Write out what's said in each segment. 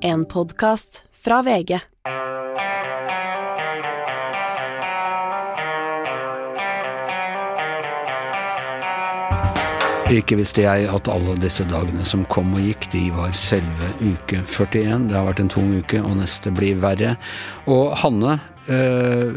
En podkast fra VG. Ikke visste jeg at alle disse dagene som kom og gikk, de var selve uke 41. Det har vært en tung uke, og neste blir verre. Og Hanne, eh,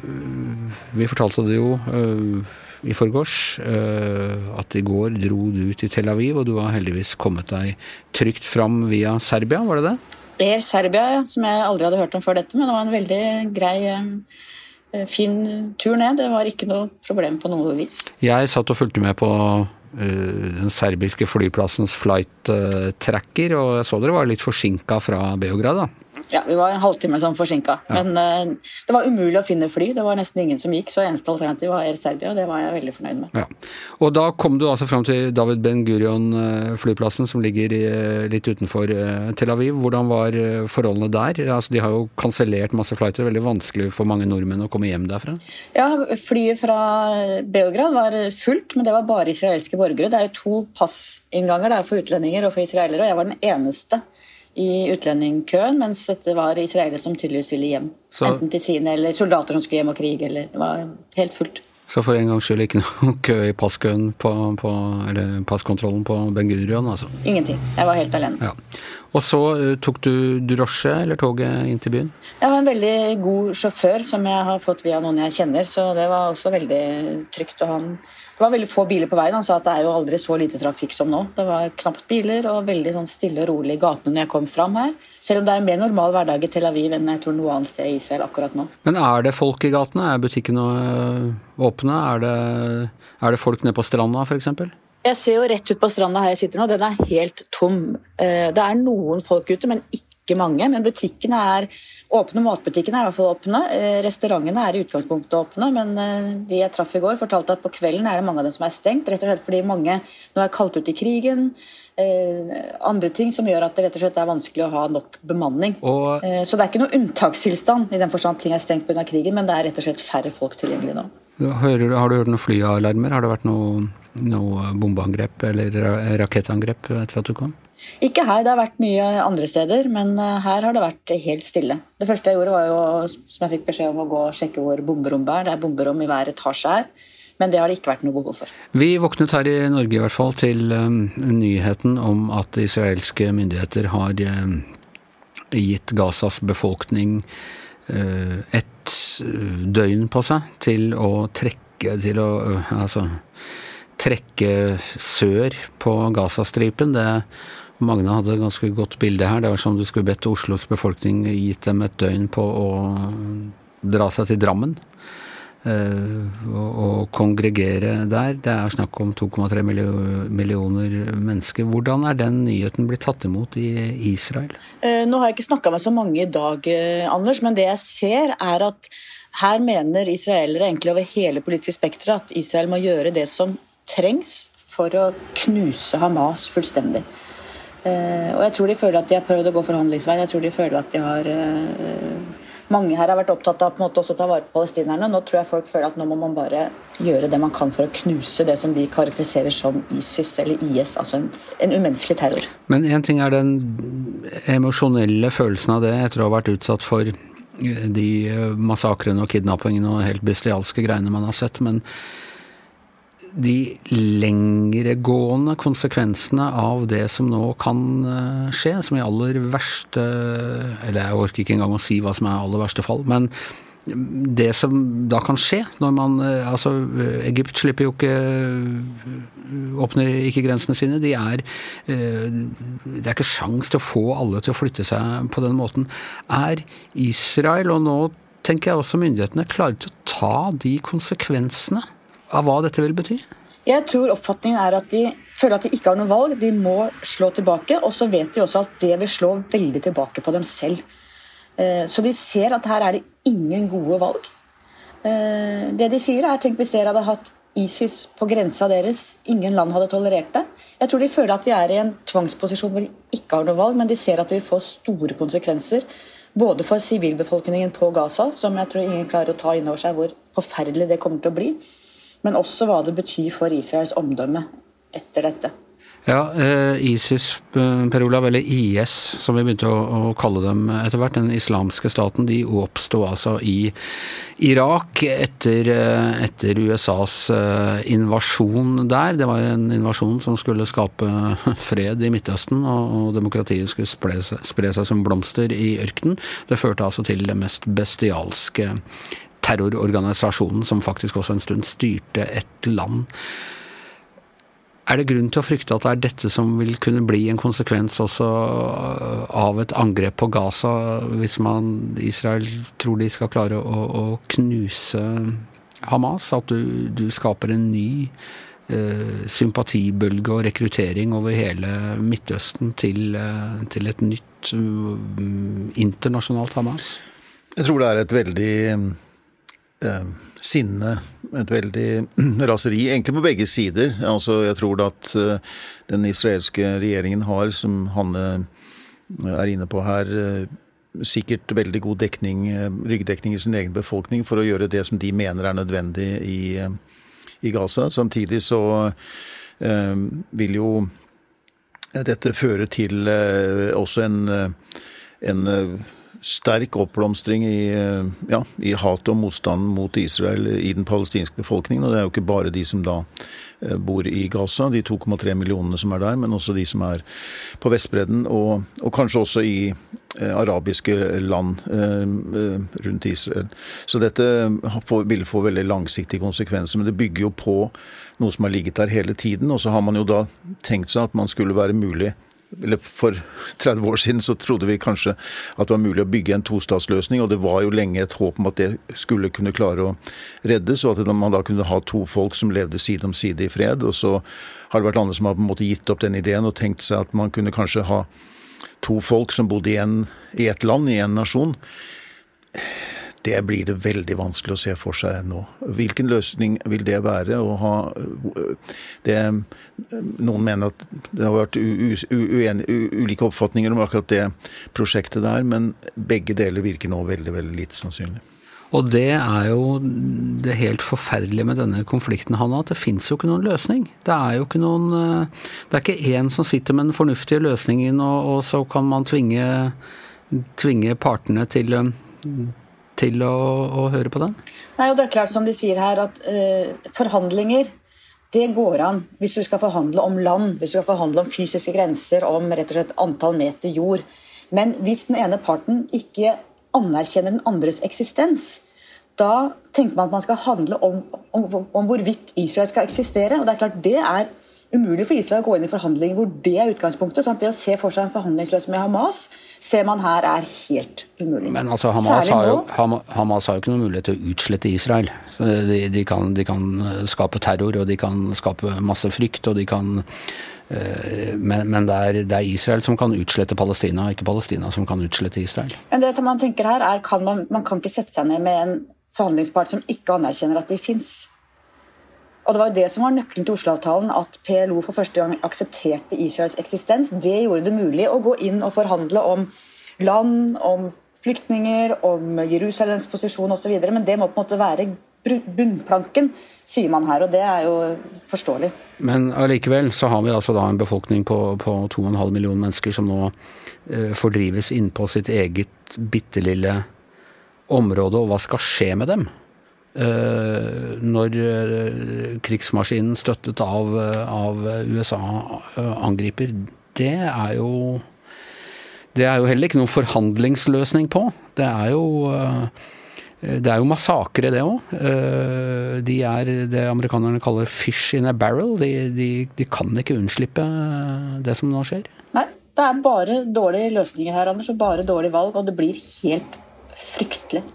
vi fortalte det jo eh, i forgårs, eh, at i går dro du til Tel Aviv, og du har heldigvis kommet deg trygt fram via Serbia, var det det? Air Serbia, ja, som jeg aldri hadde hørt om før dette, men det var en veldig grei eh, fin tur ned. Det var ikke noe problem på noe vis. Jeg satt og fulgte med på uh, den serbiske flyplassens flight tracker, og jeg så dere var litt forsinka fra Beograd, da. Ja, vi var en halvtime sånn forsinka. Ja. Men uh, det var umulig å finne fly. Det var nesten ingen som gikk, så eneste alternativ var Air Serbia, og det var jeg veldig fornøyd med. Ja. Og da kom du altså fram til David Ben Gurion-flyplassen, som ligger litt utenfor Tel Aviv. Hvordan var forholdene der? Altså, de har jo kansellert masse flighter. Veldig vanskelig for mange nordmenn å komme hjem derfra? Ja, flyet fra Beograd var fullt, men det var bare israelske borgere. Det er jo to passinnganger der for utlendinger og for israelere, og jeg var den eneste i utlendingkøen, mens dette var israelere som tydeligvis ville hjem. Så, Enten til sine eller soldater som skulle hjem og krige. eller Det var helt fullt. Så for en gangs skyld ikke noe kø i passkøen på, på, eller passkontrollen på Ben Gurion, altså? Ingenting. Jeg var helt alene. Ja. Og så uh, tok du drosje eller toget inn til byen? Jeg var en veldig god sjåfør som jeg har fått via noen jeg kjenner, så det var også veldig trygt. Og han det var veldig få biler på veien. Han sa at det er jo aldri så lite trafikk som nå. Det var knapt biler og veldig sånn stille og rolig i gatene når jeg kom fram her. Selv om det er en mer normal hverdag i Tel Aviv enn jeg tror noe annet sted i Israel akkurat nå. Men er det folk i gatene? Er butikkene øh, åpne? Er det, er det folk nede på stranda f.eks.? Jeg ser jo rett ut på stranda her jeg sitter nå. Den er helt tom. Eh, det er noen folk ute, men ikke mange. Men butikkene er åpne. Matbutikkene er i hvert fall åpne. Eh, restaurantene er i utgangspunktet åpne, men eh, de jeg traff i går, fortalte at på kvelden er det mange av dem som er stengt. Rett og slett fordi mange nå er kalt ut i krigen. Eh, andre ting som gjør at det rett og slett er vanskelig å ha nok bemanning. Og... Så det er ikke noe unntakstilstand i den forstand at ting er stengt pga. krigen, men det er rett og slett færre folk tilgjengelig nå. Hører, har du hørt noen flyalarmer? Har det vært noe, noe bombeangrep eller rakettangrep etter at du kom? Ikke her, det har vært mye andre steder, men eh, her har det vært helt stille. Det første jeg gjorde, var jo, som jeg fikk beskjed om, å gå og sjekke hvor bomberommet er. Det er bomberom i hver etasje her. Men det har det ikke vært noe behov for. Vi våknet her i Norge i hvert fall til um, nyheten om at israelske myndigheter har um, gitt Gazas befolkning uh, et døgn på seg til å trekke til å uh, altså trekke sør på Gazastripen. Det Magne hadde et ganske godt bilde her. Det var som du skulle bedt Oslos befolkning gitt dem et døgn på å dra seg til Drammen. Uh, og, kongregere der. Det er snakk om 2,3 millioner mennesker. Hvordan er den nyheten blitt tatt imot i Israel? Uh, nå har jeg ikke snakka med så mange i dag, uh, Anders, men det jeg ser er at her mener israelere egentlig over hele politiske spekteret at Israel må gjøre det som trengs for å knuse Hamas fullstendig. Eh, og jeg tror de føler at de har prøvd å gå forhandlingsveien. Jeg tror de føler at de har eh, Mange her har vært opptatt av på en måte også å ta vare på palestinerne. Nå tror jeg folk føler at nå må man bare gjøre det man kan for å knuse det som de karakteriserer som ISIS eller IS, altså en, en umenneskelig terror. Men én ting er den emosjonelle følelsen av det etter å ha vært utsatt for de massakrene og kidnappingene og helt bestialske greiene man har sett. men de lengregående konsekvensene av det som nå kan eh, skje, som i aller verste Eller jeg orker ikke engang å si hva som er aller verste fall, men det som da kan skje når man eh, Altså, Egypt slipper jo ikke Åpner ikke grensene sine. De er eh, Det er ikke sjans til å få alle til å flytte seg på den måten. Er Israel, og nå tenker jeg også myndighetene, klare til å ta de konsekvensene? Av hva dette vil bety? Jeg tror oppfatningen er at de føler at de ikke har noe valg. De må slå tilbake. Og så vet de også at det vil slå veldig tilbake på dem selv. Eh, så de ser at her er det ingen gode valg. Eh, det de sier, er tenk hvis dere hadde hatt ISIS på grensa deres. Ingen land hadde tolerert det. Jeg tror de føler at de er i en tvangsposisjon hvor de ikke har noe valg, men de ser at det vil få store konsekvenser. Både for sivilbefolkningen på Gaza, som jeg tror ingen klarer å ta inn over seg hvor forferdelig det kommer til å bli men også hva det betyr for Israels omdømme etter dette. Ja, eh, ISIS, eh, Per Olav, eller IS som vi begynte å, kalle dem etter hvert, den islamske staten, de oppsto altså i Irak etter, eh, etter, USAs invasjon der. Det var en invasjon som skulle skape fred i Midtøsten, og, og demokratiet skulle spre seg, spre seg som blomster i ørkenen. Det førte altså til det mest bestialske terrororganisasjonen som faktisk også en stund styrte et land. Er det grunn til å frykte at det er dette som vil kunne bli en konsekvens også av et angrep på Gaza, hvis man, Israel tror de skal klare å, å knuse Hamas? At du, du skaper en ny eh, sympatibølge og rekruttering over hele Midtøsten til, eh, til et nytt uh, internasjonalt Hamas? Jeg tror det er et veldig eh, sinne, et veldig raseri, egentlig på begge sider. Altså, jeg tror at eh, den israelske regjeringen har, som Hanne eh, er inne på her, eh, sikkert veldig god dekning, ryggdekning i sin egen befolkning for å gjøre det som de mener er nødvendig i, i Gaza. Samtidig så eh, vil jo dette føre til eh, også en, en sterk oppblomstring i, eh, ja, i hatet og motstanden mot Israel i den palestinske befolkningen. Og det er jo ikke bare de som da eh, bor i Gaza, de 2,3 millionene som er der, men også de som er på Vestbredden, og, og kanskje også i eh, arabiske land eh, rundt Israel. Så dette får, vil få veldig langsiktige konsekvenser, men det bygger jo på noe som har ligget der hele tiden. Og så har man jo da tenkt seg at man skulle være mulig eller For 30 år siden så trodde vi kanskje at det var mulig å bygge en tostatsløsning, og det var jo lenge et håp om at det skulle kunne klare å reddes, og at man da kunne ha to folk som levde side om side i fred. Og så har det vært andre som har på en måte gitt opp den ideen og tenkt seg at man kunne kanskje ha to folk som bodde i, en, et land, i en nasjon det blir det veldig vanskelig å se for seg nå. Hvilken løsning vil det være? å ha det, Noen mener at det har vært uenige, ulike oppfatninger om akkurat det prosjektet der, men begge deler virker nå veldig, veldig lite sannsynlig. Og det er jo det helt forferdelige med denne konflikten, Hanna, at det fins jo ikke noen løsning. Det er jo ikke noen Det er ikke én som sitter med den fornuftige løsningen, og, og så kan man tvinge, tvinge partene til til å, å, høre på den? Nei, og det er klart som de sier her, at uh, forhandlinger det går an hvis du skal forhandle om land, hvis du skal forhandle om fysiske grenser, om rett og slett antall meter jord. Men hvis den ene parten ikke anerkjenner den andres eksistens, da tenker man at man skal handle om, om, om hvorvidt Israel skal eksistere. og Det er klart det er umulig for Israel å gå inn i forhandlinger hvor det er utgangspunktet. sånn at Det å se for seg en forhandlingsløsning med Hamas ser man her er helt umulig. Men altså, Hamas, har jo, Hamas har jo ikke noen mulighet til å utslette Israel. De, de, kan, de, kan, skape terror, og de kan skape masse frykt, og de kan eh, men, men det, er, det, er, Israel som kan utslette Palestina, ikke Palestina som kan utslette Israel. Men det man tenker her er, kan man, man kan ikke sette seg ned med en forhandlingspart som ikke anerkjenner at de fins. Og Det var jo det som var nøkkelen til Oslo-avtalen, at PLO for første gang aksepterte Israels eksistens. Det gjorde det mulig å gå inn og forhandle om land, om flyktninger, om Jerusalems posisjon osv. Men det må på en måte være bunnplanken, sier man her, og det er jo forståelig. Men allikevel så har vi altså da en befolkning på, på 2,5 millioner mennesker som nå eh, fordrives innpå sitt eget bitte lille område, og hva skal skje med dem? Eh, når eh, krigsmaskinen støttet av, av USA eh, angriper, det er jo Det er jo heller ikke noen forhandlingsløsning på. Det er jo det er jo massakre, det òg. De er det amerikanerne kaller 'fish in a barrel'. De, de, de, kan ikke unnslippe det som nå skjer. Nei, det er bare dårlige løsninger her, Anders, og bare dårlige valg. Og det blir helt fryktelig.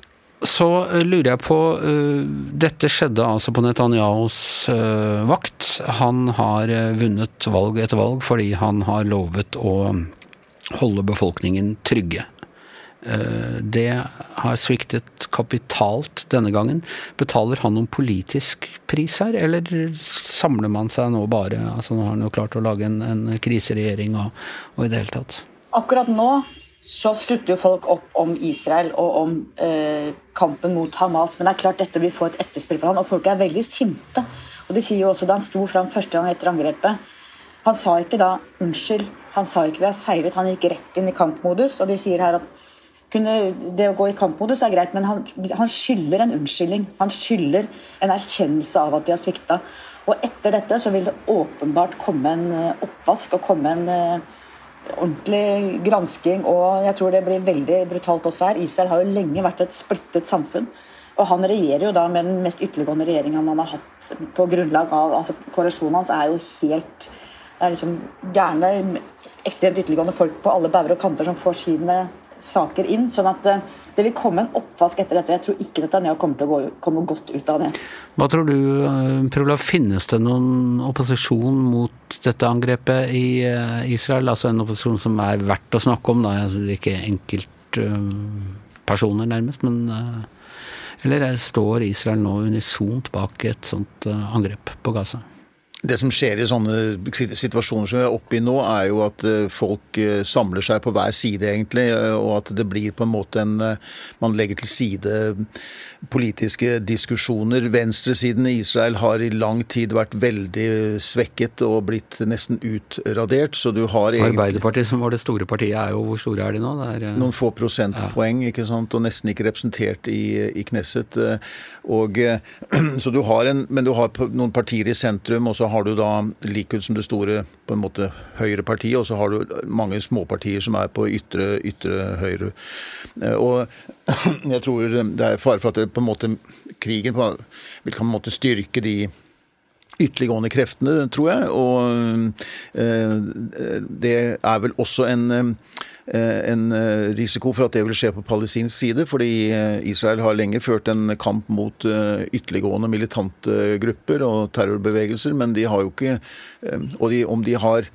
Så eh, lurer jeg på uh, Dette skjedde altså på Netanyahus uh, vakt. Han har vunnet valg etter valg fordi han har lovet å holde befolkningen trygge. Det har sviktet kapitalt denne gangen. Betaler han noen politisk pris her, eller samler man seg nå bare altså Nå har han jo klart å lage en, en kriseregjering og, og i det hele tatt. Akkurat nå så slutter jo folk opp om Israel og om eh, kampen mot Hamas. Men det er klart dette vil få et etterspill for han, og folk er veldig sinte. Og De sier jo også da han sto fram første gang etter angrepet, Han sa ikke da 'unnskyld', han sa ikke 'vi har feilet', han gikk rett inn i kampmodus. Og de sier her at kunne, det å gå i kampmodus er greit, men han, han skylder en unnskyldning. Han skylder en erkjennelse av at de har svikta. Og etter dette så vil det åpenbart komme en eh, oppvask og komme en uh, ordentlig gransking. Og jeg tror det blir veldig brutalt også her. Israel har jo lenge vært et splittet samfunn. Og han regjerer jo da med den mest ytterliggående regjeringa man har hatt på grunnlag av altså Koalisjonen hans er jo helt Det er liksom gærne, ekstremt ytterliggående folk på alle bauger og kanter som får sine saker inn. sånn at eh, det vil komme en oppvask etter dette. Jeg tror ikke Netanyahu kommer til å gå, komme godt ut av det. Hva tror du, Prula, finnes det noen opposisjon mot dette angrepet i eh, Israel? Altså en opposisjon som er verdt å snakke om, da. Ikke enkeltpersoner, nærmest, men eller står Israel nå unisont bak et sånt eh, angrep på Gaza? Det som skjer i sånne situasjoner som vi er oppe i nå, er jo at eh, folk eh, samler seg på hver side, egentlig, og at det blir på en måte en Man legger til side politiske diskusjoner. Venstresiden i Israel har i lang tid vært veldig svekket og blitt nesten utradert. Så du har egentlig Arbeiderpartiet, som var det store partiet, er jo Hvor store er de nå? Er. Noen få prosentpoeng, ja. ikke sant, og nesten ikke representert i, i Knesset. Og, så du har en, men du har noen partier i sentrum, og så har du da Likud som det store på en måte høyrepartiet, og så har du mange småpartier som er på ytre, ytre høyre. Og jeg tror det er fare for at det på en måte krigen på, vil på en måte styrke de ytterliggående kreftene, tror jeg. Og eh, det er vel også en, eh, en risiko for at det vil skje på palestinsk side, fordi eh, Israel har lenge ført en kamp mot ytterliggående militante grupper og terrorbevegelser, men de har jo ikke Og de, om de har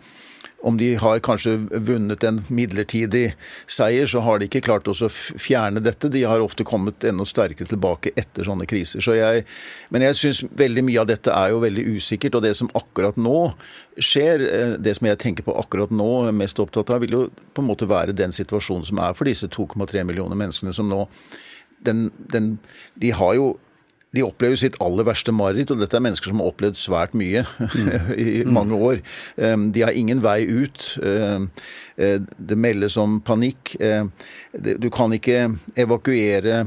om de har kanskje vunnet en midlertidig seier, så har de ikke klart å fjerne dette. De har ofte kommet enda sterkere tilbake etter sånne kriser. Så jeg, men jeg syns veldig mye av dette er jo veldig usikkert. Og det som akkurat nå skjer, eh, det som jeg tenker på akkurat nå, mest opptatt av, vil jo på en måte være den situasjonen som er for disse 2,3 millioner menneskene som nå den, den, De har jo de opplever sitt aller verste mareritt, og dette er mennesker som har opplevd svært mye i mange år. De har ingen vei ut. Eh, det meldes om panikk. Du kan ikke evakuere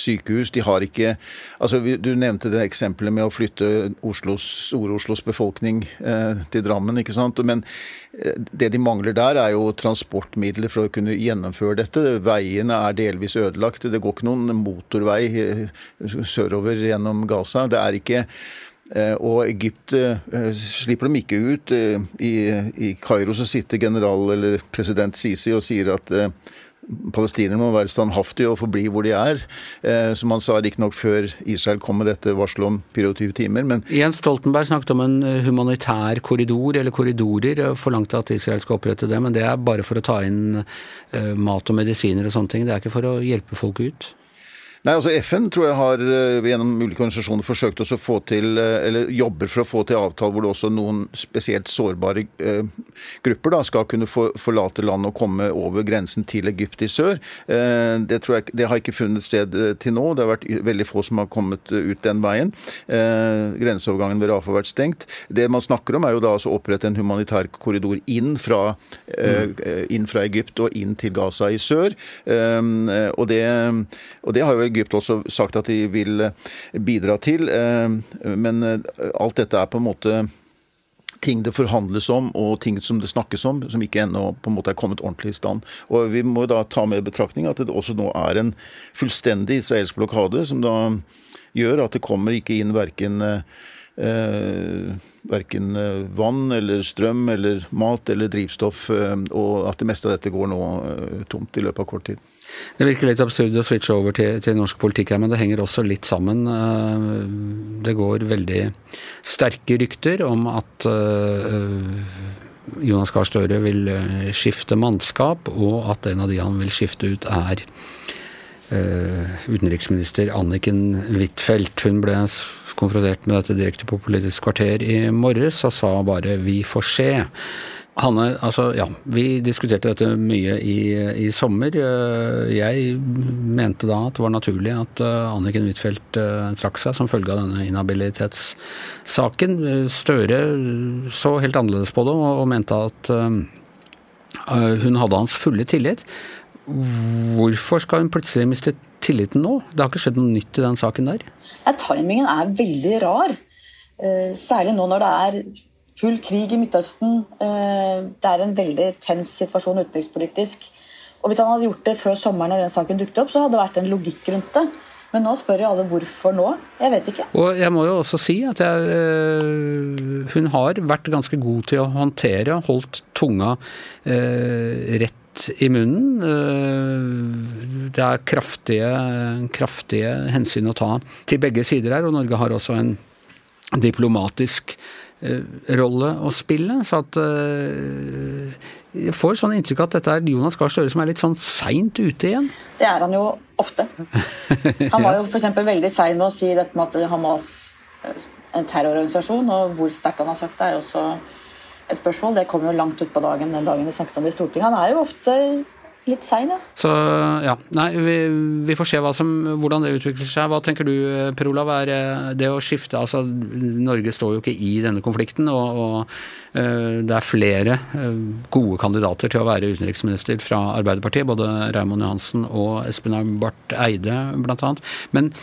sykehus. De har ikke altså Du nevnte det eksempelet med å flytte Oslos, Store-Oslos befolkning eh, til Drammen. ikke sant? Men eh, det de mangler der, er jo transportmidler for å kunne gjennomføre dette. Veiene er delvis ødelagt. Det går ikke noen motorvei eh, sørover gjennom Gaza. Det er ikke eh, og Egypt slipper dem ikke ut. I, i Kairo sitter general eller president Sisi og sier at palestinerne må være standhaftige og forbli hvor de er. Eh, som han sa riktignok før Israel kom med dette varselet om 24 timer. Men Jens Stoltenberg snakket om en eh, humanitær korridor, eller korridorer, forlangte at Israel skal opprette det. Men det er bare for å ta inn eh, mat og medisiner og sånne ting. Det er ikke for å hjelpe folk ut? Nei, altså FN tror jeg har eh, gjennom ulike organisasjoner forsøkt å få til, eh, eller jobber for å få til avtaler hvor det også noen spesielt sårbare eh, grupper da, skal kunne få, forlate landet og komme over grensen til Egypt i sør. Eh, det, tror jeg, det har ikke funnet sted eh, til nå. Det har vært veldig få som har kommet ut den veien. Eh, grenseovergangen ved Rafa har vært stengt. Det man snakker om, er jo da altså å opprette en humanitær korridor inn fra, mm. inn fra Egypt og inn til Gaza i sør. og, det, og det har jo Egypt også sagt at de vil eh, bidra til. Eh, men eh, alt dette er på en måte ting det forhandles om og ting som det snakkes om, som ikke ennå på en måte er kommet ordentlig i stand. Og Vi må da ta med betraktning at det også nå er en fullstendig israelsk blokade, som da gjør at det kommer ikke inn verken eh, verken vann eller strøm eller mat eller drivstoff, og at det meste av dette går nå tomt i løpet av kort tid. Det virker litt absurd å switche over til, til, norsk politikk her, men det henger også litt sammen. Eh, det går veldig sterke rykter om at eh, Jonas Gahr Støre vil eh, skifte mannskap, og at en av de han vil skifte ut, er utenriksminister Anniken Huitfeldt. Hun ble konfrontert med dette direkte på Politisk kvarter i morges og sa bare 'vi får se'. Hanne, altså ja, vi diskuterte dette mye i, i, sommer. Jeg mente da at det var naturlig at Anniken Huitfeldt trakk seg som følge av denne inhabilitetssaken. Støre så helt annerledes på det og, mente at hun hadde hans fulle tillit. Hvorfor skal hun plutselig miste tilliten nå? Det har ikke skjedd noe nytt i den saken der? Ja, timingen er veldig rar. Eh, særlig nå når det er full krig i Midtøsten. Eh, det er en veldig tens situasjon utenrikspolitisk. Og Hvis han hadde gjort det før sommeren når den saken dukket opp, så hadde det vært en logikk rundt det. Men nå spør jo alle hvorfor nå. Jeg vet ikke. Og jeg må jo også si at jeg, øh, hun har vært ganske god til å håndtere, holdt tunga øh, i munnen. Øh, det er kraftige, kraftige hensyn å ta til begge sider her, og Norge har også en diplomatisk rolle å spille. Så at jeg får sånn inntrykk at dette er Jonas Gahr Støre som er litt sånn seint ute igjen? Det er han jo ofte. Han var jo f.eks. veldig sein med å si dette med at Hamas er en terrororganisasjon, og hvor sterkt han har sagt det, er jo også et spørsmål. Det kommer jo langt utpå dagen den dagen vi snakket om det i Stortinget. Han er jo ofte litt sein, ja. Så ja, nei, vi, vi får se som, hvordan det utvikler seg. Hva tenker du Per Olav, er eh, det å skifte altså Norge står jo ikke i denne konflikten, og, og uh, det er flere uh, gode kandidater til å være utenriksminister fra Arbeiderpartiet, både Raymond Johansen og Espen Barth Eide blant annet. Men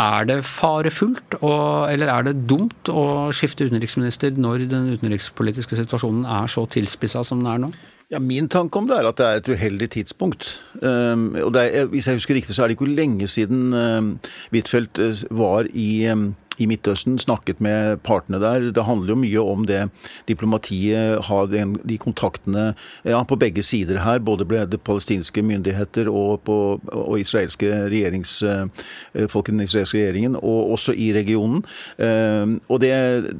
er det farefullt, og, eller er det dumt å skifte utenriksminister når den utenrikspolitiske situasjonen er så tilspissa som den er nå? Ja, Min tanke om det er at det er et uheldig tidspunkt. Um, og er, Hvis jeg husker riktig, så er det ikke lenge siden um, Huitfeldt var i um, i Midtøsten, snakket med partene der. Det handler jo mye om det diplomatiet har, de kontaktene ja, på begge sider her. Både ble det palestinske myndigheter og, på, og israelske regjerings, eh, folk i den israelske regjeringen, og også i regionen. Eh, og det,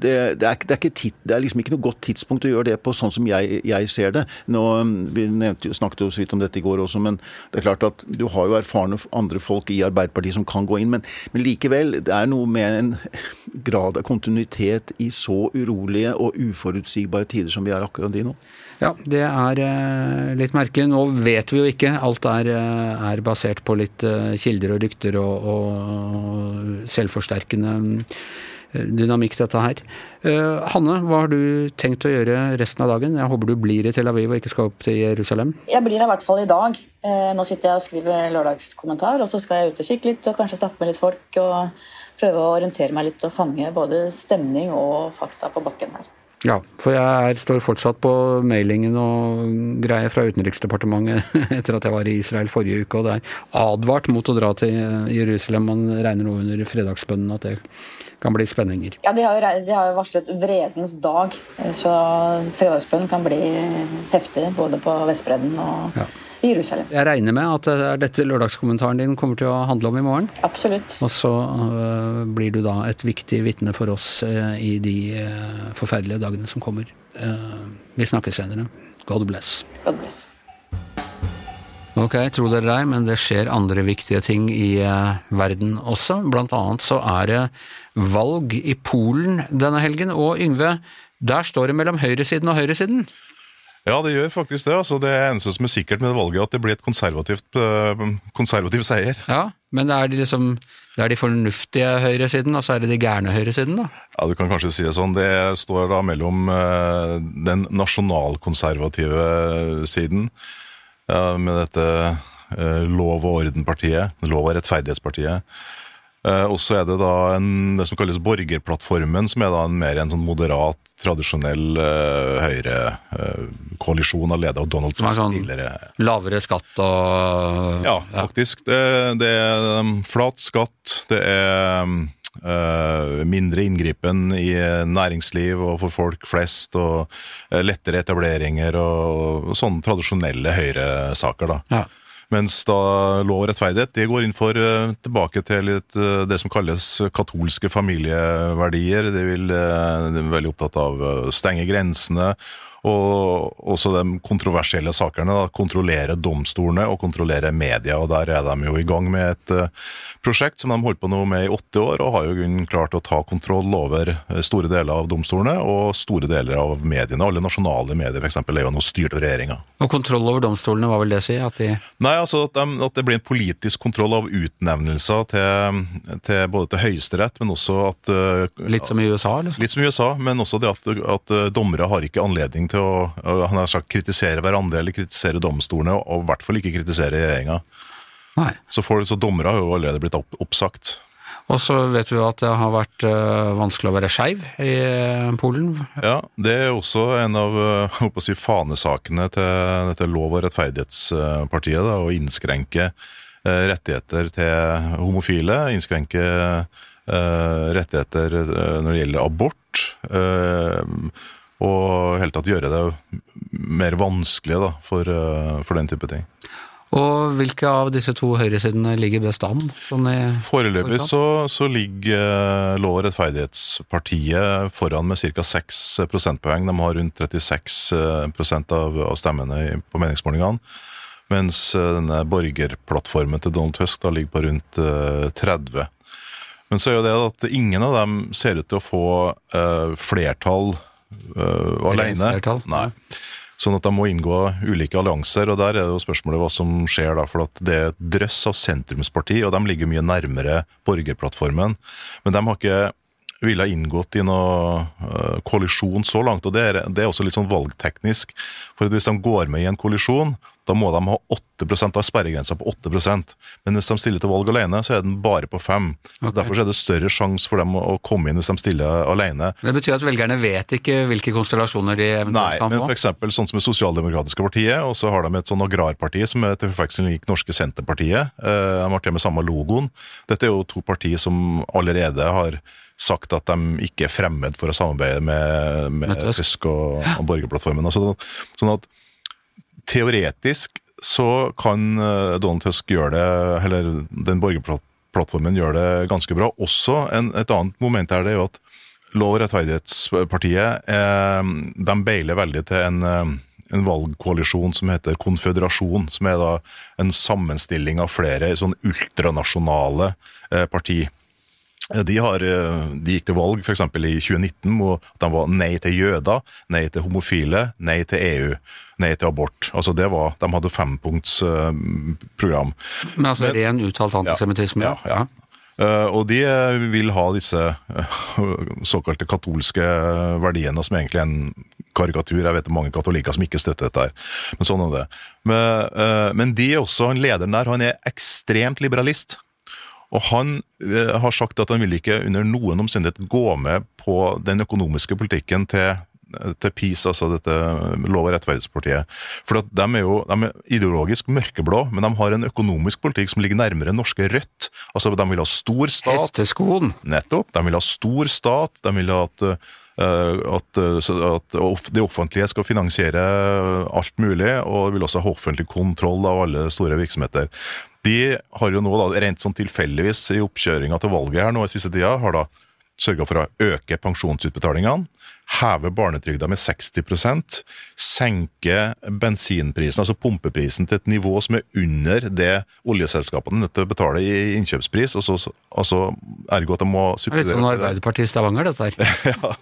det, det, er, er tid, det, er, liksom ikke noe godt tidspunkt å gjøre det på, sånn som jeg, jeg ser det. Nå, vi nevnte, snakket jo så vidt om dette i går også, men det er klart at du har jo erfarne andre folk i Arbeiderpartiet som kan gå inn, men, men likevel, det er noe med en grad av kontinuitet i så urolige og uforutsigbare tider som vi er akkurat i nå? Ja, det er eh, litt merkelig. Nå vet vi jo ikke. Alt er, eh, er basert på litt eh, kilder og rykter og, og selvforsterkende dynamikk, dette her. Hanne, hva har du tenkt å gjøre resten av dagen? Jeg håper du blir i Tel Aviv og ikke skal opp til Jerusalem? Jeg blir her i hvert fall i dag. Nå sitter jeg og skriver lørdagskommentar, og så skal jeg ut og kikke litt og kanskje snakke med litt folk. og prøve å orientere meg litt og fange både stemning og fakta på bakken her. Ja, for jeg står fortsatt på mailingen og greier fra Utenriksdepartementet etter at jeg var i Israel forrige uke, og det er advart mot å dra til Jerusalem. Man regner nå under fredagsbønnen at det kan bli spenninger. Ja, de har jo, de har jo varslet vredens dag, så fredagsbønnen kan bli heftig både på Vestbredden og ja i Jerusalem. Jeg regner med at det er dette lørdagskommentaren din kommer til å handle om i morgen? Absolutt. Og så uh, blir du da et viktig vitne for oss uh, i de forferdelige dagene som kommer. vi snakkes senere. God bless. God bless. Ok, tro dere det, men det skjer andre viktige ting i verden også. Blant annet så er det valg i Polen denne helgen. Og Yngve, der står det mellom høyresiden og høyresiden. Ja, det gjør faktisk det. altså Det eneste som er sikkert med valget, at det blir et konservativt, uh, konservativ seier. Ja, Men er de liksom, det er de fornuftige høyresiden, og så er det de gærne høyresiden, da? Ja, du kan kanskje si det sånn. Det står da mellom uh, den nasjonalkonservative siden, uh, med dette lov- og ordenpartiet, lov- og rettferdighetspartiet. Eh, og så er det da en, det som kalles Borgerplattformen, som er da en mer en sånn moderat, tradisjonell uh, høyrekoalisjon uh, leder av Donald Trump sånn tidligere. Lavere skatt og Ja, faktisk. Det, det er um, flat skatt, det er uh, mindre inngripen i næringsliv og for folk flest, og lettere etableringer og, og sånne tradisjonelle høyresaker, da. Ja. Mens da lov og rettferdighet det går inn for uh, tilbake til litt, uh, det som kalles katolske familieverdier. De, vil, uh, de er veldig opptatt av å stenge grensene Og også de kontroversielle sakene. Da, kontrollere domstolene og kontrollere media. og Der er de jo i gang med et uh, prosjekt som de holdt på nå med i åtte år, og har jo klart å ta kontroll over eh, store deler av domstolene og store deler av mediene. Alle nasjonale medier f.eks. er jo nå styrt av regjeringa. Og kontroll over domstolene, hva vil det si? At de Nei, altså at, de, at, det blir en politisk kontroll av utnevnelser til, til både til Høyesterett, men også at uh, Litt som i USA? Liksom. Litt som i USA, men også det at, at dommere har ikke anledning til å han har sagt, kritisere hverandre eller kritisere domstolene, og i hvert fall ikke kritisere regjeringa. Så, for, så dommere har jo allerede blitt opp, oppsagt. Og så vet vi at det har vært uh, vanskelig å være skeiv i uh, Polen. Ja, det er også en av uh, si, fanesakene til dette Lov- og rettferdighetspartiet. Da, å innskrenke rettigheter til homofile. Innskrenke rettigheter når det gjelder abort og helt tatt gjøre det mer vanskelig da, for, eh, for, den type ting. Og hvilke av disse to høyresidene ligger best an? Sånn Foreløpig så, så, ligger eh, Lov- og rettferdighetspartiet foran med ca. 6 prosentpoeng. De har rundt 36 av, av stemmene på meningsmålingene. Mens eh, denne borgerplattformen til Donald Tusk da ligger på rundt 30. Men så er jo det at ingen av dem ser ut til å få flertall uh, alene. Nei. Sånn at de må inngå ulike allianser, og der er det jo spørsmålet hva som skjer da. For at det er et drøss av sentrumsparti, og de ligger mye nærmere borgerplattformen. Men de har ikke ville ha inngått i noe uh, koalisjon så langt. og det er, det er, også litt sånn valgteknisk. For Hvis de går med i en koalisjon, da må de ha 8% av sperregrensa på 8% Men hvis de stiller til valg alene, så er den bare på 5 okay. Derfor er det større sjanse for dem å komme inn hvis de stiller alene. Det betyr at velgerne vet ikke hvilke konstellasjoner de eventuelt Nei, kan få? Nei, men f.eks. sånn som det sosialdemokratiske partiet, og så har de et sånn agrarparti som er til forveksling lik norske Senterpartiet. Eh, de har til med samme logoen. Dette er jo to partier som allerede har sagt at de ikke er fremmed for å samarbeide med, med Tysk og, og borgerplattformen. Altså, sånn at teoretisk så kan eh, Donald Tusk gjøre det, eller den borgerplattformen gjør det ganske bra. Også en, et annet moment her det er jo at Lov- og rettferdighetspartiet eh, de beiler veldig til en, eh, en valgkoalisjon som heter Konføderasjon, som er da en sammenstilling av flere sånn ultranasjonale eh, parti. De, har, eh, de, gikk til valg f.eks. i 2019 hvor de var nei til jøder, nei til homofile, nei til EU, nei til abort. Altså det var, De hadde fempunktsprogram. Men altså ren uttalt antisemittisme? Ja. ja, ja. Uh, og de vil ha disse såkalte katolske verdiene, som egentlig er en karikatur. Jeg vet det er mange katolikker som ikke støtter dette, her, men sånn er det. Men, uh, men de også, han lederen der han er ekstremt liberalist. Og han eh, har sagt at han vil ikke under noen omstendighet gå med på den økonomiske politikken til til PiS, altså dette Lov- og rettferdighetspartiet. For de er jo de er ideologisk mørkeblå, men de har en økonomisk politikk som ligger nærmere norske Rødt. Altså, De vil ha stor stat. Hesteskoen. Nettopp. De vil ha stor stat. De vil ha at eh, at, at, det offentlige skal finansiere alt mulig, og vil også ha offentlig kontroll av alle store virksomheter. De har jo nå, da, rent sånn tilfeldigvis i oppkjøringa til valget her nå i siste tida, har da sørga for å øke pensjonsutbetalingene, heve barnetrygda med 60% senke bensinprisen, altså pumpeprisen, til et nivå som er under det oljeselskapene er nødt til å betale i innkjøpspris. Altså, altså ergo at de må supplere Litt sånn Arbeiderpartiet Stavanger, dette her. ja.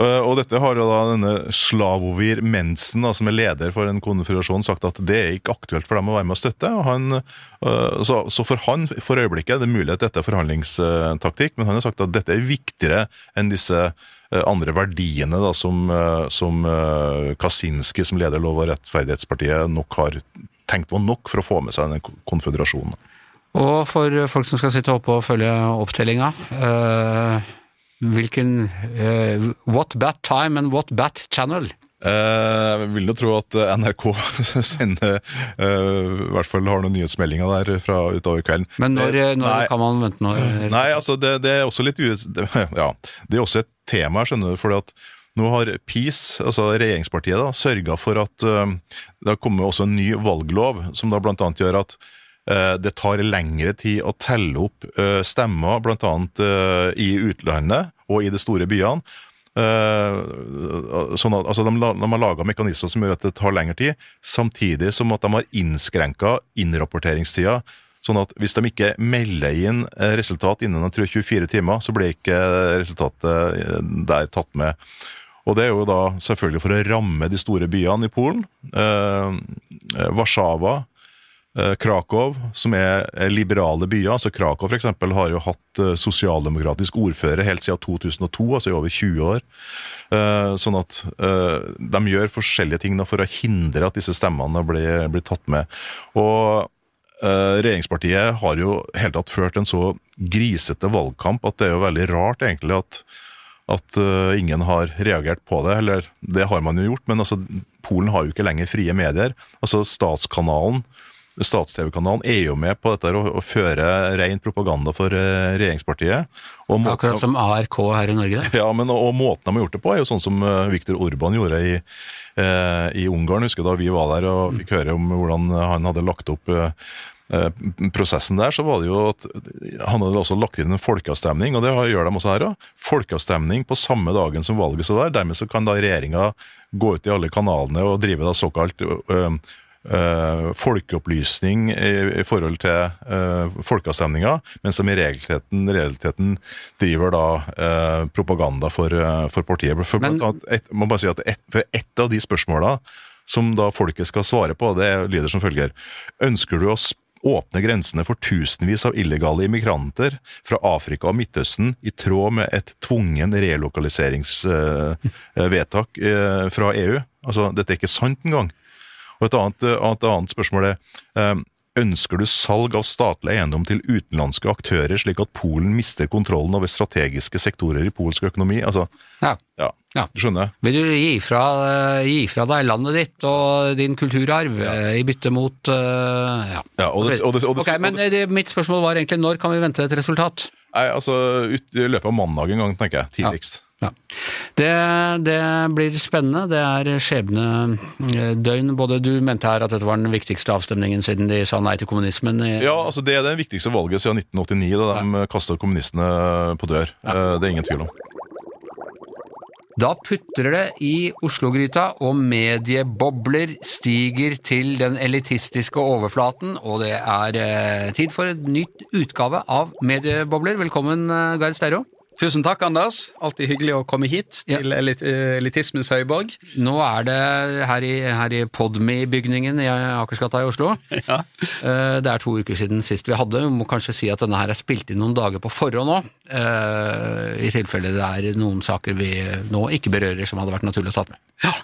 Eh, og dette har jo da denne Slavovir Mensen, da, som er leder for en konfederasjon, sagt at det er ikke aktuelt for dem å være med og støtte. Og han, eh, så, for han, for øyeblikket, det er mulig at dette er forhandlingstaktikk, men han har sagt at dette er viktigere enn disse eh, andre verdiene da, som, som Kasinski, som leder Lov- og rettferdighetspartiet, nok har tenkt var nok for å få med seg denne konføderasjonen. Og for folk som skal sitte oppe og følge opptellinga. Øh Hvilken uh, What Bat Time and What Bat Channel? Eh, jeg vil jo tro at NRK sender I hvert fall har noen nyhetsmeldinger der fra utover kvelden. Men når, når kan man vente noe? Nei, altså det, det, er også litt Ja, det er også et tema, skjønner du. fordi at nå har PiS, altså regjeringspartiet, da, sørga for at det har kommet også en ny valglov, som da blant annet gjør at Eh, det tar lengre tid å telle opp eh, stemmer, bl.a. Eh, i utlandet og i de store byene. Sånn at, altså de, de har laga mekanismer som gjør at det tar lengre tid, samtidig som at de har innskrenka innrapporteringstida. Sånn at hvis de ikke melder inn resultat innen 24 timer, så blir ikke resultatet der tatt med. Og det er jo da selvfølgelig for å ramme de store byene i Polen. Eh, Warszawa, Eh, Krakow, som er liberale byer. altså Krakow for eksempel, har jo hatt eh, sosialdemokratisk ordfører helt siden 2002, altså i over 20 år. Eh, sånn at de gjør forskjellige ting for å hindre at disse stemmene blir, blir tatt med. Og regjeringspartiet har jo helt tatt ført en så grisete valgkamp at det er jo veldig rart egentlig at at ingen har reagert på det. Eller det har man jo gjort, men altså, Polen har jo ikke lenger frie medier. Altså Statskanalen stats-TV-kanalen er jo med på dette å, føre ren propaganda for uh, regjeringspartiet. Måten, Akkurat som ARK her i Norge? Ja, men og, og måten de har gjort det på, er jo sånn som uh, Viktor Orban gjorde i, uh, i Ungarn. Husker da vi var der og fikk høre om hvordan han hadde lagt opp prosessen der, så var det jo at han hadde også lagt inn en folkeavstemning, og det gjør de også her òg. Folkeavstemning på samme dagen som valget så der. Dermed så kan da regjeringa gå ut i alle kanalene og drive da såkalt Uh, folkeopplysning i, i, forhold til uh, folkeavstemninga, men som i realiteten, realiteten driver da uh, propaganda for, for partiet. For, Men, et, må bare si at et, for ett av de spørsmåla som da folket skal svare på, det lyder som følger. Ønsker du å åpne grensene for tusenvis av illegale immigranter fra Afrika og Midtøsten i tråd med et tvungen relokaliseringsvedtak fra EU? Altså, dette er ikke sant engang. Og et annet, et annet spørsmål er eh, Ønsker du salg av statlig eiendom til utenlandske aktører, slik at Polen mister kontrollen over strategiske sektorer i polsk økonomi? Altså, ja. ja. ja. Du skjønner? Vil du gi fra, gi fra, deg landet ditt og din kulturarv ja. Eh, i bytte mot Ja. ja og det, og det, og det, ok, Men det, mitt spørsmål var egentlig når kan vi vente et resultat? Nei, altså ut, I løpet av mandag en gang, tenker jeg. Tidligst. Ja. Det, det, blir spennende. Det er skjebnedøgn. Både du mente her at dette var den viktigste avstemningen siden de sa nei til kommunismen. Ja, altså det er det viktigste valget siden 1989, da de ja. kasta kommunistene på dør. Ja. Eh, det er ingen tvil om. Da putrer det i Oslo-gryta, og mediebobler stiger til den elitistiske overflaten, og det er eh, tid for en nytt utgave av Mediebobler. Velkommen, eh, Gard Steiro. Tusen takk, Anders. Alltid hyggelig å komme hit til ja. elit elitismens høyborg. Nå er det her i, her i Podme-bygningen i Akersgata i Oslo. Ja. Eh, det er to uker siden sist vi hadde. Vi må kanskje si at denne her er spilt inn noen dager på forhånd nå. Eh, I tilfelle det er noen saker vi nå ikke berører som hadde vært naturlig å ta med. Ja.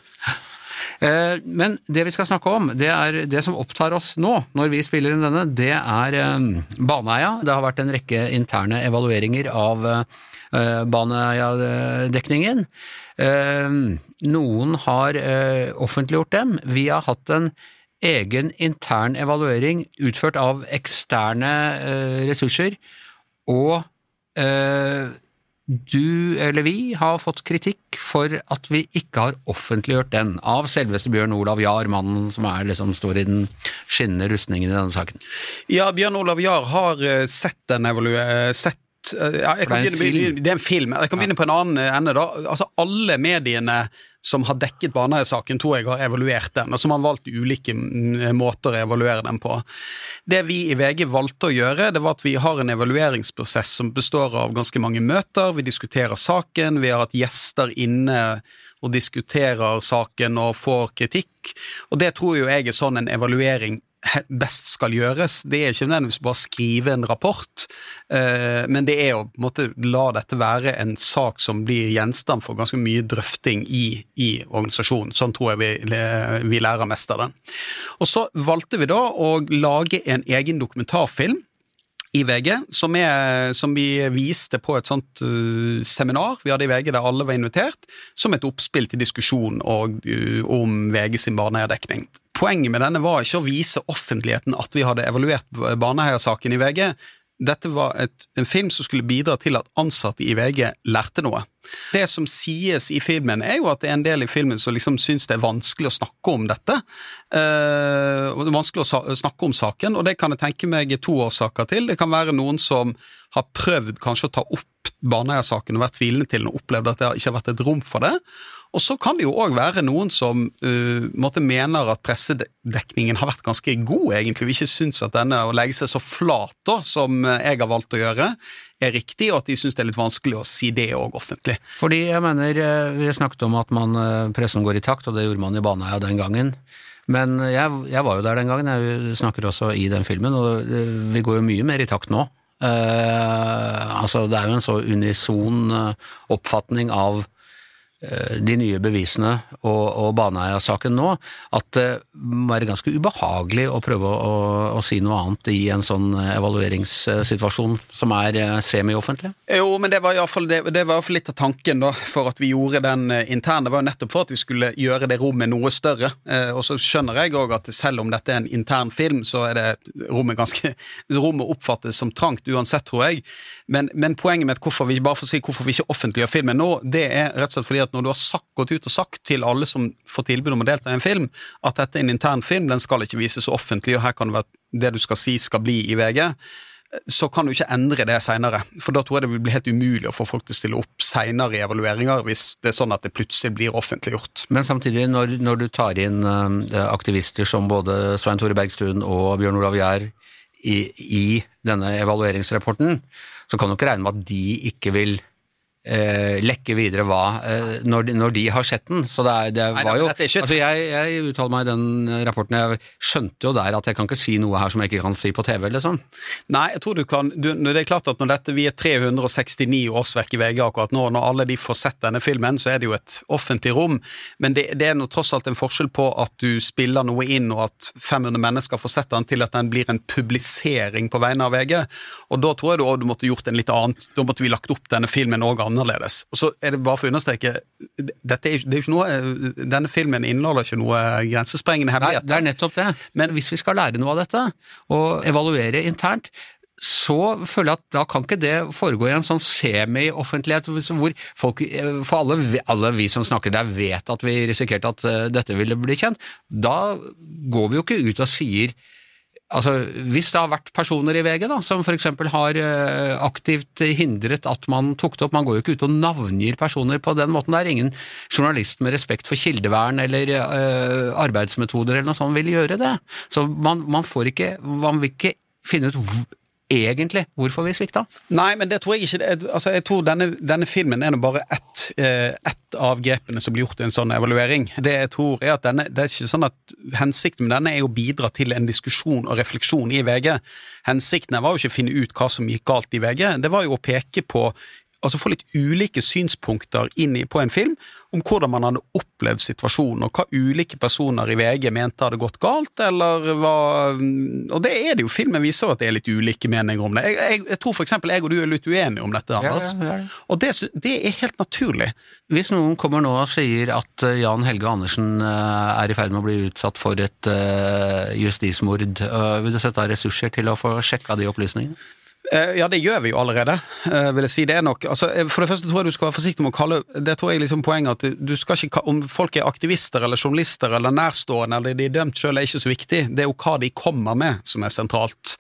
Men det vi skal snakke om, det er det som opptar oss nå, når vi spiller inn denne, det er Baneheia. Det har vært en rekke interne evalueringer av Eh, banedekningen. Eh, noen har eh, offentliggjort dem. Vi har hatt en egen intern evaluering utført av eksterne ressurser, og du eller vi har fått kritikk for at vi ikke har offentliggjort den, av selveste Bjørn Olav Jahr, mannen som er, liksom, står i den skinnende rustningen i denne saken. Ja, Bjørn Olav Jahr har sett, den sett Eh, ja, det, er begynne, det er en film. Jeg kan begynne på en annen ende. da. Altså Alle mediene som har dekket Baneheia-saken, tror jeg har evaluert den, og som har valgt ulike mm, måter å evaluere den på. Det vi i VG valgte å gjøre, det var at vi har en evalueringsprosess som består av ganske mange møter. Vi diskuterer saken, vi har hatt gjester inne og diskuterer saken og får kritikk. Og det tror jo jeg er sånn en evaluering best skal gjøres. Det er ikke nødvendigvis bare å skrive en rapport, eh, men det er å på en måte la dette være en sak som blir gjenstand for ganske mye drøfting i, i organisasjonen. Sånn tror jeg vi, vi lærer mest av den. Og så valgte vi da å lage en egen dokumentarfilm i VG, som, er, som, vi viste på et sånt uh, seminar vi hadde i VG der alle var invitert, som et oppspill til diskusjon og, uh, om VG sin barnehagedekning. Poenget med denne var ikke å vise offentligheten at vi hadde evaluert Baneheia-saken i VG. dette var et, en film som skulle bidra til at ansatte i VG lærte noe. Det som sies i filmen, er jo at det er en del i filmen som liksom syns det er vanskelig å snakke om dette. Er vanskelig å snakke om saken, og det kan jeg tenke meg to årsaker til. Det kan være noen som har prøvd kanskje å ta opp Baneheia-saken og vært tvilende til den og opplevd at det ikke har vært et rom for det. Og så kan det jo òg være noen som uh, mener at pressedekningen har vært ganske god, egentlig, og ikke syns at denne å legge seg så flat da, som jeg har valgt å gjøre, er riktig, og at de syns det er litt vanskelig å si det òg offentlig. Fordi jeg mener, eh, vi snakket om at man, eh, pressen går i takt, og det gjorde man i Baneheia den gangen. Men jeg, jeg, var jo der den gangen, jeg snakker også i den filmen, og vi går jo mye mer i takt nå. Uh, altså, det er jo en så unison oppfatning av Eh, de nye bevisene og, og Baneheia-saken nå, at det må være ganske ubehagelig å prøve å, å, si noe annet i en sånn evalueringssituasjon som er eh, semi-offentlig? Jo, men det var iallfall litt av tanken da, for at vi gjorde den eh, interne. Det var jo nettopp for at vi skulle gjøre det rommet noe større. Og så skjønner jeg òg at selv om dette er en intern film, så er det rommet ganske Rommet oppfattes som trangt uansett, tror jeg. Men, men poenget med hvorfor vi bare for å si hvorfor vi ikke offentliggjør filmen nå, det er rett og slett fordi at at når du har sagt, gått ut og sagt til alle som får tilbud om å delta i en film, at dette er en intern film, den skal ikke vises offentlig, og her kan det være det du skal si skal bli i VG, så kan du ikke endre det seinere. For da tror jeg det vil bli helt umulig å få folk til å stille opp seinere i evalueringer, hvis det er sånn at det plutselig blir offentliggjort. Men samtidig, når, når du tar inn uh, aktivister som både Svein Tore Bergstuen og Bjørn Olav Gjær i, i, denne evalueringsrapporten, så kan du ikke regne med at de ikke vil eh, lekke videre hva eh, når, de, når, de, har sett den. Så det, er, det Nei, var jo altså Jeg, jeg uttaler meg i den rapporten, jeg skjønte jo der at jeg kan ikke si noe her som jeg ikke kan si på TV, liksom. Nei, jeg tror du kan du, Det er klart at når dette vi er 369 årsverk i VG akkurat nå, når alle de får sett denne filmen, så er det jo et offentlig rom, men det, det er nå tross alt en forskjell på at du spiller noe inn, og at 500 mennesker får sett den, til at den blir en publisering på vegne av VG. Og da tror jeg du du måtte gjort en litt annen Da måtte vi lagt opp denne filmen òg annerledes. Og så er det bare for å understreke dette er, det er ikke noe, Denne filmen inneholder ikke noe grensesprengende hemmelighet. Det er nettopp det. Men hvis vi skal lære noe av dette, og evaluere internt, så føler jeg at da kan ikke det foregå i en sånn semi-offentlighet hvor folk, for alle, alle, vi som snakker der vet at vi risikerte at eh, dette ville bli kjent. Da går vi jo ikke ut og sier Altså, Hvis det har vært personer i VG da, som f.eks. har uh, aktivt hindret at man tok det opp Man går jo ikke ut og navngir personer på den måten. Det er ingen journalist med respekt for kildevern eller uh, arbeidsmetoder eller noe sånt vil gjøre det. Så man, man får ikke Man vil ikke finne ut egentlig hvorfor vi svikta? Nei, men det tror jeg ikke. Altså, jeg tror denne, denne filmen er bare ett, et av grepene som blir gjort i en sånn evaluering. Det jeg tror er at denne, det er ikke sånn at Hensikten med denne er å bidra til en diskusjon og refleksjon i VG. Hensikten var jo ikke å finne ut hva som gikk galt i VG, det var jo å peke på altså få litt ulike synspunkter inn på en film, om hvordan man hadde opplevd situasjonen, og hva ulike personer i VG mente hadde gått galt, eller hva Og det er det jo, filmen viser at det er litt ulike meninger om det. Jeg, jeg, jeg tror for eksempel jeg og du er litt uenige om dette, Anders. Ja, ja, ja. Og det, det, er helt naturlig. Hvis noen kommer nå og sier at eh, Jan Helge Andersen eh, er i ferd med å bli utsatt for et uh, justismord, uh, vil du sette av ressurser til å få sjekka de opplysningene? Eh, ja, det gjør vi jo allerede, eh, vil jeg si. Det er nok altså, eh, For det første tror jeg du skal være forsiktig med å kalle Det tror jeg liksom poenget at du skal ikke Om folk er aktivister eller journalister eller nærstående eller de er dømt sjøl, er ikke så viktig. Det er jo hva de kommer med som er sentralt.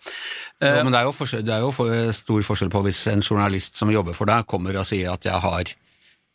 Ja, men det er jo, forskjell, det er jo stor forskjell på hvis en journalist som jobber for deg, kommer og sier at jeg har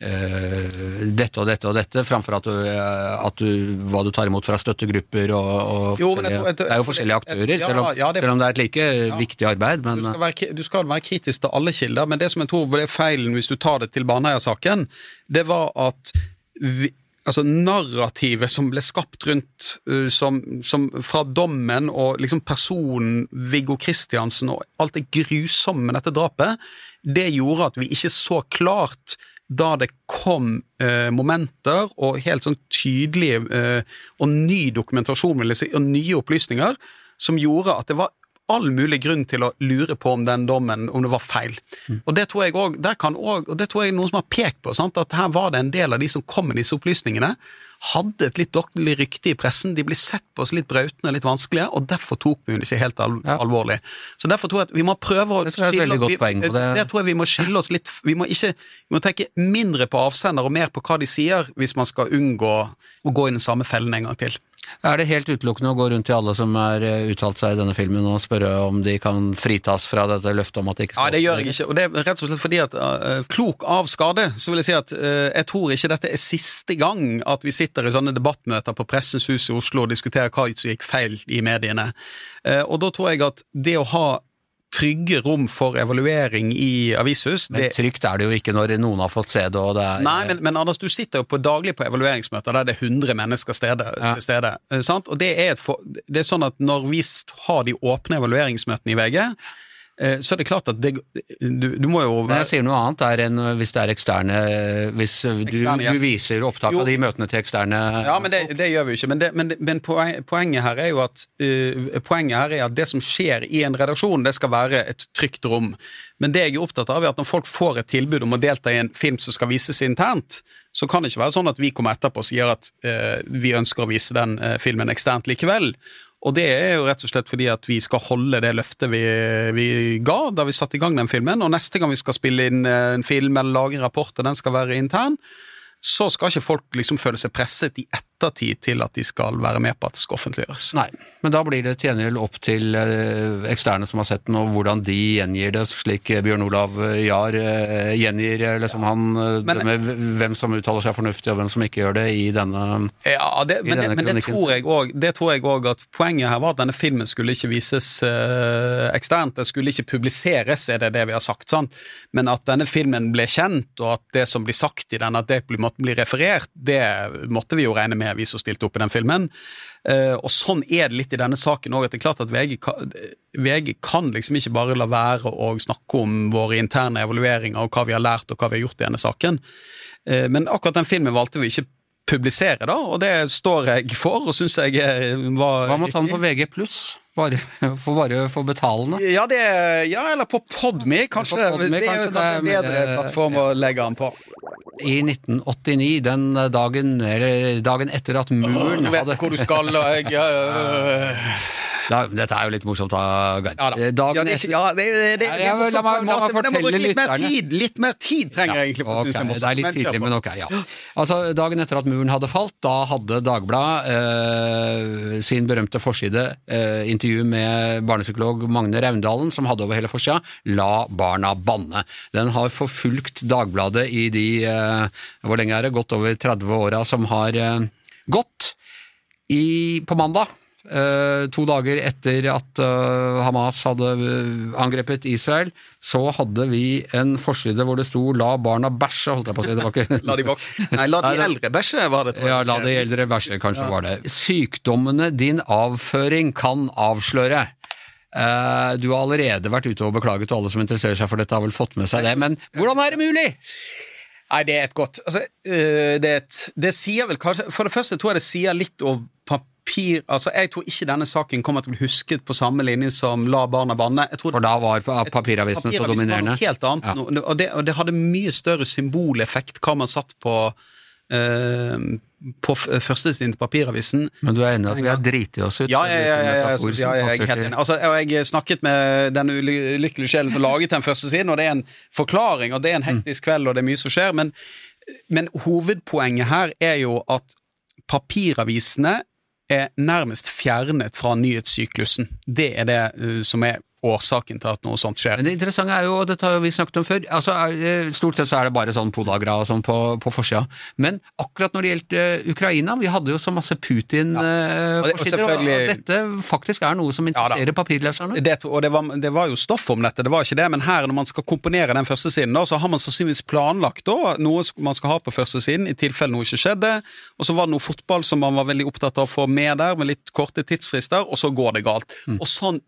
dette og dette og dette, framfor at, du, at du, hva du tar imot fra støttegrupper og, og jo, jeg, jeg, Det er jo forskjellige aktører, selv, om, ja, det, selv, om, det er et like ja. viktig arbeid. Men, du, skal være, du, skal være, kritisk til alle kilder, men det som jeg tror ble feilen hvis du tar det til Baneheia-saken, det var at vi, altså narrativet som ble skapt rundt som, som, fra dommen og liksom personen Viggo Kristiansen og alt det grusomme med dette drapet, det gjorde at vi ikke så klart da det kom eh, momenter og helt sånn tydelige eh, og ny dokumentasjon vil jeg si, og nye opplysninger som gjorde at det var all mulig grunn til å lure på om den dommen om det var feil. Mm. Og det tror jeg også, der kan også, og det tror jeg noen som har pekt på, sant? at her var det en del av de som kom med disse opplysningene, hadde et litt dårlig rykte i pressen. De ble sett på som litt brautende og litt vanskelige, og derfor tok vi det ikke helt al ja. alvorlig. Så derfor tror jeg at vi må prøve å skille vi, det. det tror jeg vi må skille oss litt Vi må, ikke, vi må tenke mindre på avsender og mer på hva de sier, hvis man skal unngå å gå i den samme fellen en gang til. Er det helt utelukkende å gå rundt til alle som har eh, uttalt seg i denne filmen og spørre om de kan fritas fra dette løftet om at de ikke skal Ja, det gjør jeg ikke, og det er rett og slett fordi at uh, klok av skade, så vil jeg si at uh, jeg tror ikke dette er siste gang at vi sitter i sånne debattmøter på Pressens hus i Oslo og diskuterer hva som gikk feil i mediene. Uh, og da tror jeg at det å ha trygge rom for evaluering i avishus. Men trygt er det jo ikke når noen har fått se det det er Nei, men, men Anders, du sitter jo på daglig på evalueringsmøter der det er 100 mennesker stede, ja. stede. Sant? Og det er, for, det er sånn at når vi har de åpne evalueringsmøtene i VG, Eh, så er det klart at det, du, du, må jo Jeg sier noe annet der enn hvis det er eksterne Hvis du, eksterne, ja. du viser opptak av de møtene til eksterne Ja, men det, det gjør vi jo ikke. Men, det, men, men poenget her er jo at uh, Poenget her er at det som skjer i en redaksjon, det skal være et trygt rom. Men det jeg er opptatt av, er at når folk får et tilbud om å delta i en film som skal vises internt, så kan det ikke være sånn at vi kommer etterpå og sier at uh, vi ønsker å vise den uh, filmen eksternt likevel. Og det er jo rett og slett fordi at vi skal holde det løftet vi, vi, ga da vi satte i gang den filmen. Og neste gang vi skal spille inn eh, en film eller lage en rapport, og den skal være intern, så skal ikke folk liksom føle seg presset i ettertid til at de skal være med på at det skal offentliggjøres. Nei, men da blir det til opp til eh, eksterne som har sett den, og hvordan de gjengir det, slik Bjørn Olav Jahr eh, gjengir liksom han, men, med hvem som uttaler seg fornuftig og hvem som ikke gjør det i denne Ja, det, men, denne men det, tror jeg også, det tror jeg òg at poenget her var at denne filmen skulle ikke vises eksternt, det skulle ikke publiseres, er det det vi har sagt, sant? men at denne filmen ble kjent, og at det som blir sagt i den, at det blir referert, det måtte vi jo regne med, vi som stilte opp i den filmen. Uh, og sånn er det litt i denne saken òg, at det er klart at VG kan, VG kan, liksom ikke bare la være å snakke om våre interne evalueringer og hva vi har lært og hva vi har gjort i denne saken. Uh, men akkurat den filmen valgte vi ikke publisere, da, og det står jeg for, og syns jeg var Hva med å ta den på VG pluss? Bare, for bare for betalende? Ja, det, ja eller på Podme, kanskje. På Podme, det, er jo kanskje en bedre plattform å legge den på i 1989, den dagen, eller dagen etter at muren hadde Vet hvor du skal, og jeg da, dette er jo litt morsomt, da, Geir. Ja, da. Ja, det, ja, det, det, det, ja, måte, men det må bruke litt mer tid! Litt mer tid trenger jeg egentlig Okay, det er litt tidlig, men ok, ja. Altså, Dagen etter at muren hadde falt, da hadde Dagbladet eh, sin berømte forside, eh, intervju med barnepsykolog Magne Raundalen, som hadde over hele forsida, 'La barna banne'. Den har forfulgt Dagbladet i de, eh, hvor lenge er det, godt over 30 åra som har eh, gått. I, på mandag to dager etter at uh, Hamas hadde uh, angrepet Israel, så hadde vi en forside hvor det sto 'la barna bæsje', holdt jeg på å si. Det var ikke La de. Nei, la de eldre bæsje, var det. Ja, la de eldre bæsje, kanskje ja. var det. Sykdommene din avføring kan avsløre. du har allerede vært ute og beklaget, og alle som interesserer seg for dette, har vel fått med seg det, men hvordan er det mulig? Nei, det er et godt altså, det, et, det, sier vel kanskje For det første tror jeg det sier litt om papir altså Jeg tror ikke denne saken kommer til å bli husket på samme linje som La barna banne. For da var papiravisene så dominerende? Var noe helt annet, ja. og, det, og, det, hadde mye større symboleffekt hva man satt på uh, på førstesiden til papiravisen. Men du er enig at vi har driti oss ut? Ja, jeg er helt enig. Altså, jeg snakket med den ulykkelige sjelen som laget den første siden, og det er en forklaring, og det er en hektisk kveld, og det er mye som skjer, men, men hovedpoenget her er jo at papiravisene er nærmest fjernet fra nyhetssyklusen. Det er det uh, som er årsaken til at noe sånt skjer. Men Det interessante er jo, og dette har vi snakket om før, altså stort sett så er det bare sånn podagra og sånn på, på forsida. Men akkurat når det gjelder Ukraina, vi hadde jo så masse Putin-forsider, ja. og, og, dette faktisk er noe som interesserer ja, papirleserne. Det, og det var, det var, jo stoff om dette, det var ikke det, men her når man skal komponere den første siden, da, så har man sannsynligvis planlagt da, noe man skal ha på første siden, i tilfelle noe ikke skjedde, og så var det noe fotball som man var veldig opptatt av å få med der, med litt korte tidsfrister, og så går det galt. Mm. Og sånn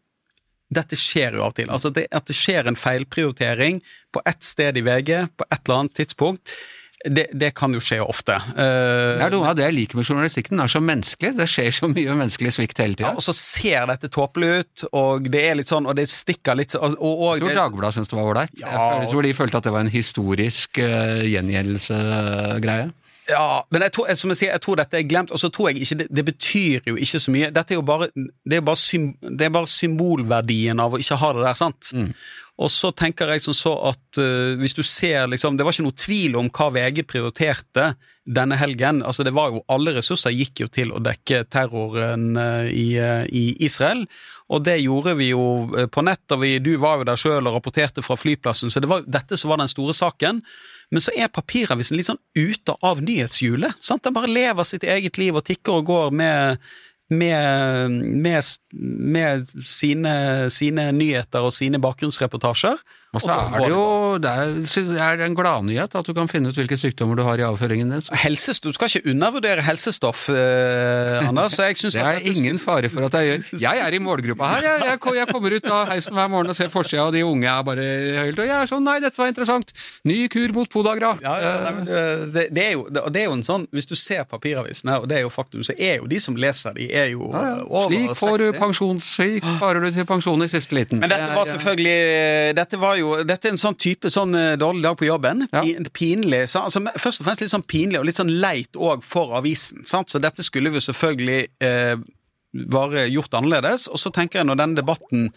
dette skjer jo av og til. Altså det, at det skjer en feilprioritering på ett sted i VG på et eller annet tidspunkt. det, det, kan jo skje ofte. Uh, det er noe av det jeg liker med journalistikken, den er så menneskelig. Det skjer så mye menneskelig svikt hele tida. Ja, og så ser dette tåpelig ut, og det er litt sånn, og det stikker litt og, og, og Jeg tror Dagbladet syntes det var ålreit. Ja, jeg tror de følte at det var en historisk uh, gjengjeldelsesgreie. Ja, men jeg tror, som jeg sier, jeg tror dette er glemt, og så tror jeg ikke det, det, betyr jo ikke så mye. Dette er jo bare, det er bare, sym, det er bare symbolverdien av å ikke ha det der, sant? Mm. Og så tenker jeg som så at uh, hvis du ser liksom Det var ikke noe tvil om hva VG prioriterte denne helgen. Altså det var jo Alle ressurser gikk jo til å dekke terroren uh, i, uh, i, Israel. Og det gjorde vi jo på nett, og vi, du var jo der sjøl og rapporterte fra flyplassen, så det var dette som var den store saken. Men så er papiravisen litt sånn ute av nyhetshjulet. sant? Den bare lever sitt eget liv og tikker og går med, med, med, med sine, sine, nyheter og sine bakgrunnsreportasjer. Og så er det jo det er, er en gladnyhet at du kan finne ut hvilke sykdommer du har i avføringen din. Helse, du skal ikke undervurdere helsestoff, eh, Anders. det er at, ingen fare for at jeg gjør. Jeg er i målgruppa her. Jeg, jeg, jeg kommer ut av heisen hver morgen og ser forsida, og de unge er bare høyt. Og jeg er sånn Nei, dette var interessant. Ny kur mot podagra. Ja, ja, nei, det, det, er jo, det, er jo, en sånn Hvis du ser papiravisene, og det er jo faktum, så er jo de som leser de, er jo ja, over Slik får du pensjonssyk, sparer du til pensjon i siste liten. Men dette var selvfølgelig Dette var jo jo Dette er en sånn type sånn eh, dårlig dag på jobben. Ja. Pinlig. Så, altså, først og fremst litt sånn pinlig og litt sånn leit òg for avisen. Sant? Så dette skulle vi selvfølgelig eh, bare gjort annerledes. Og så tenker jeg når denne debatten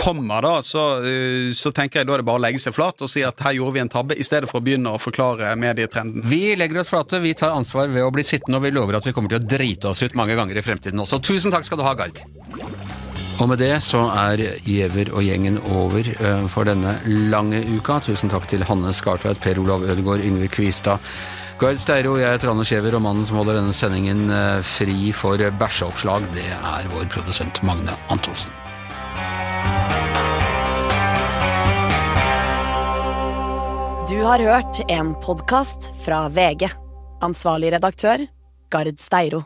kommer, da, så, uh, så, tenker jeg da er det bare å legge seg flat og si at her gjorde vi en tabbe, i stedet for å begynne å forklare medietrenden. Vi legger oss flate, vi tar ansvar ved å bli sittende, og vi lover at vi kommer til å drite oss ut mange ganger i fremtiden også. Tusen takk skal du ha, Gard. Og med det så er Giæver og gjengen over eh, for denne lange uka. Tusen takk til Hanne Skartveit, Per Olav Ødegaard, Yngve Kvistad. Gard Steiro, jeg heter Anders Skjever, og mannen som holder denne sendingen eh, fri for bæsjeoppslag, det er vår produsent Magne Antonsen. Du har hørt en podkast fra VG. Ansvarlig redaktør, Gard Steiro.